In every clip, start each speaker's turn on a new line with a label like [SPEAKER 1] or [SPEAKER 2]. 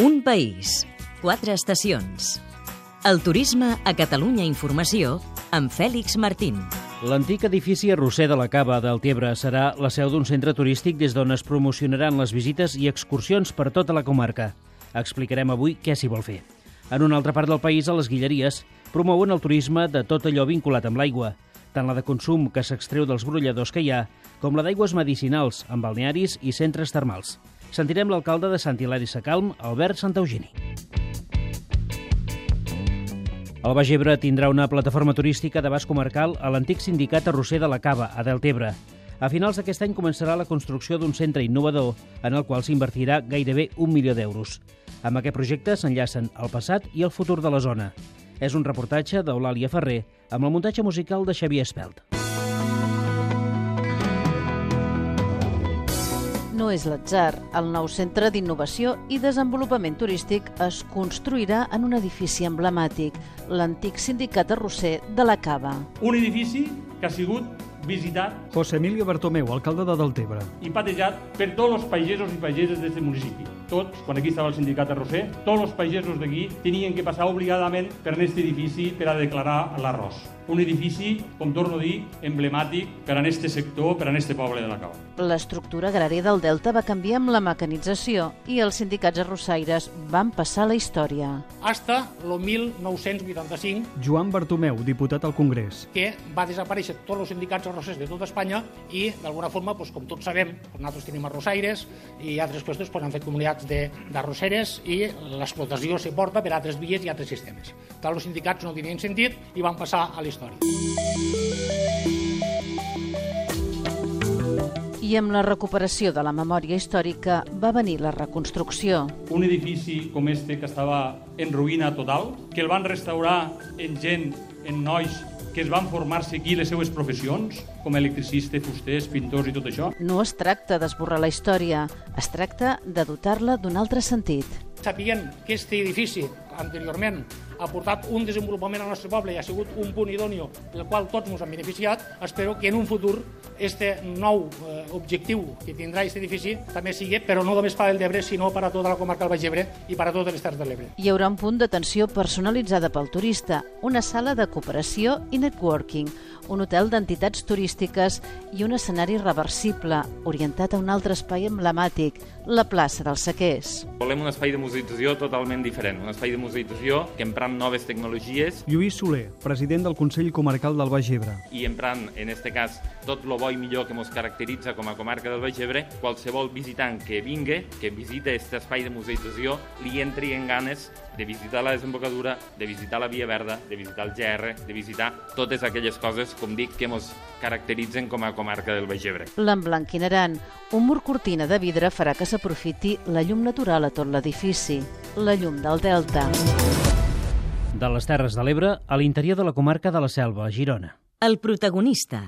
[SPEAKER 1] Un país, quatre estacions. El turisme a Catalunya Informació amb Fèlix Martín.
[SPEAKER 2] L'antic edifici arrosser de la Cava del Tebre serà la seu d'un centre turístic des d'on es promocionaran les visites i excursions per tota la comarca. Explicarem avui què s'hi vol fer. En una altra part del país, a les Guilleries, promouen el turisme de tot allò vinculat amb l'aigua, tant la de consum que s'extreu dels brolladors que hi ha, com la d'aigües medicinals, amb balnearis i centres termals. Sentirem l'alcalde de Sant Hilari Sacalm, Albert Santaugini. El Baix Ebre tindrà una plataforma turística d'abast comarcal a l'antic sindicat arrosser de la Cava, a Deltebre. A finals d'aquest any començarà la construcció d'un centre innovador en el qual s'invertirà gairebé un milió d'euros. Amb aquest projecte s'enllacen el passat i el futur de la zona. És un reportatge d'Eulàlia Ferrer amb el muntatge musical de Xavier Espelt.
[SPEAKER 3] És l'atzar. El nou centre d'innovació i desenvolupament turístic es construirà en un edifici emblemàtic, l'antic sindicat arrosser de la Cava.
[SPEAKER 4] Un edifici que ha sigut visitat
[SPEAKER 5] José Emilio Bertomeu, alcalde de Deltebre.
[SPEAKER 4] i patejat per tots els pagesos i pageses d'aquest municipi. Tots, quan aquí estava el sindicat arrosser, tots els pagesos d'aquí tenien que passar obligadament per aquest edifici per a declarar l'arròs. Un edifici, com torno a dir, emblemàtic per a aquest sector, per a aquest poble de la Cava.
[SPEAKER 3] L'estructura agrària del Delta va canviar amb la mecanització i els sindicats arrossaires van passar la història.
[SPEAKER 6] hasta el 1985,
[SPEAKER 5] Joan Bertomeu, diputat al Congrés.
[SPEAKER 6] que va desaparèixer tots els sindicats arrossers de tota Espanya i, d'alguna forma, doncs, com tots sabem, nosaltres tenim arrossaires i altres qüestions doncs, han fet comunitats de- d'arrosseres i l'explotació se porta per altres vies i altres sistemes. Tant els sindicats no tenien sentit i van passar a la història.
[SPEAKER 3] I amb la recuperació de la memòria històrica va venir la reconstrucció.
[SPEAKER 4] Un edifici com este que estava en ruïna total, que el van restaurar en gent, en nois que es van formar-se aquí les seues professions, com electricistes, fusters, pintors i tot això.
[SPEAKER 3] No es tracta d'esborrar la història, es tracta de dotar-la d'un altre sentit.
[SPEAKER 6] Sapient que aquest edifici anteriorment ha portat un desenvolupament al nostre poble i ha sigut un punt idòneo del qual tots ens han beneficiat, espero que en un futur este nou eh, objectiu que tindrà aquest edifici també sigui, però no només per al d'Ebre, sinó per a tota la comarca del Baix Ebre i per a totes les Terres de l'Ebre.
[SPEAKER 3] Hi haurà un punt d'atenció personalitzada pel turista, una sala de cooperació i networking, un hotel d'entitats turístiques i un escenari reversible, orientat a un altre espai emblemàtic, la plaça dels Sequers.
[SPEAKER 7] Volem un espai de musicalització totalment diferent, un espai de musicalització que emprant noves tecnologies
[SPEAKER 5] Lluís Soler, president del Consell Comarcal del Baix Ebre.
[SPEAKER 7] i emprant, en este cas, tot lo bo i millor que ens caracteritza com a comarca del Baix Ebre, qualsevol visitant que vingui, que visite aquest espai de musicalització, li entri en ganes de visitar la desembocadura, de visitar la Via Verda, de visitar el GR, de visitar totes aquelles coses, com dic, que ens caracteritzen com a comarca del Baix Ebre.
[SPEAKER 3] L'emblanquinaran. Un mur cortina de vidre farà que s'aprofiti la llum natural a tot l'edifici, la llum del Delta.
[SPEAKER 2] De les Terres de l'Ebre a l'interior de la comarca de la Selva, a Girona.
[SPEAKER 1] El protagonista.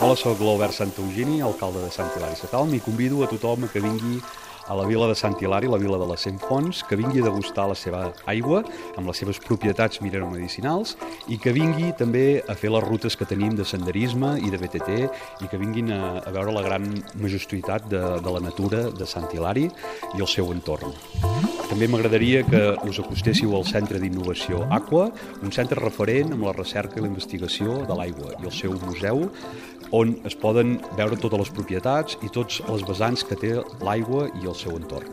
[SPEAKER 8] Hola, sóc l'Albert Santaugini, alcalde de Sant Hilari Sacalm, i convido a tothom a que vingui a la vila de Sant Hilari, la vila de les Cent Fonts, que vingui a degustar la seva aigua amb les seves propietats mineromedicinals i que vingui també a fer les rutes que tenim de senderisme i de BTT i que vinguin a, a veure la gran majestuïtat de, de la natura de Sant Hilari i el seu entorn. També m'agradaria que us acostéssiu al Centre d'Innovació Aqua, un centre referent amb la recerca i la investigació de l'aigua i el seu museu, on es poden veure totes les propietats i tots els vessants que té l'aigua i el seu entorn.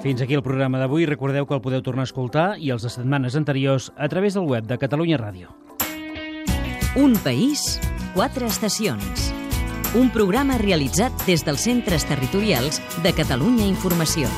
[SPEAKER 2] Fins aquí el programa d'avui. Recordeu que el podeu tornar a escoltar i els de setmanes anteriors a través del web de Catalunya Ràdio.
[SPEAKER 1] Un país, quatre estacions. Un programa realitzat des dels centres territorials de Catalunya Informació.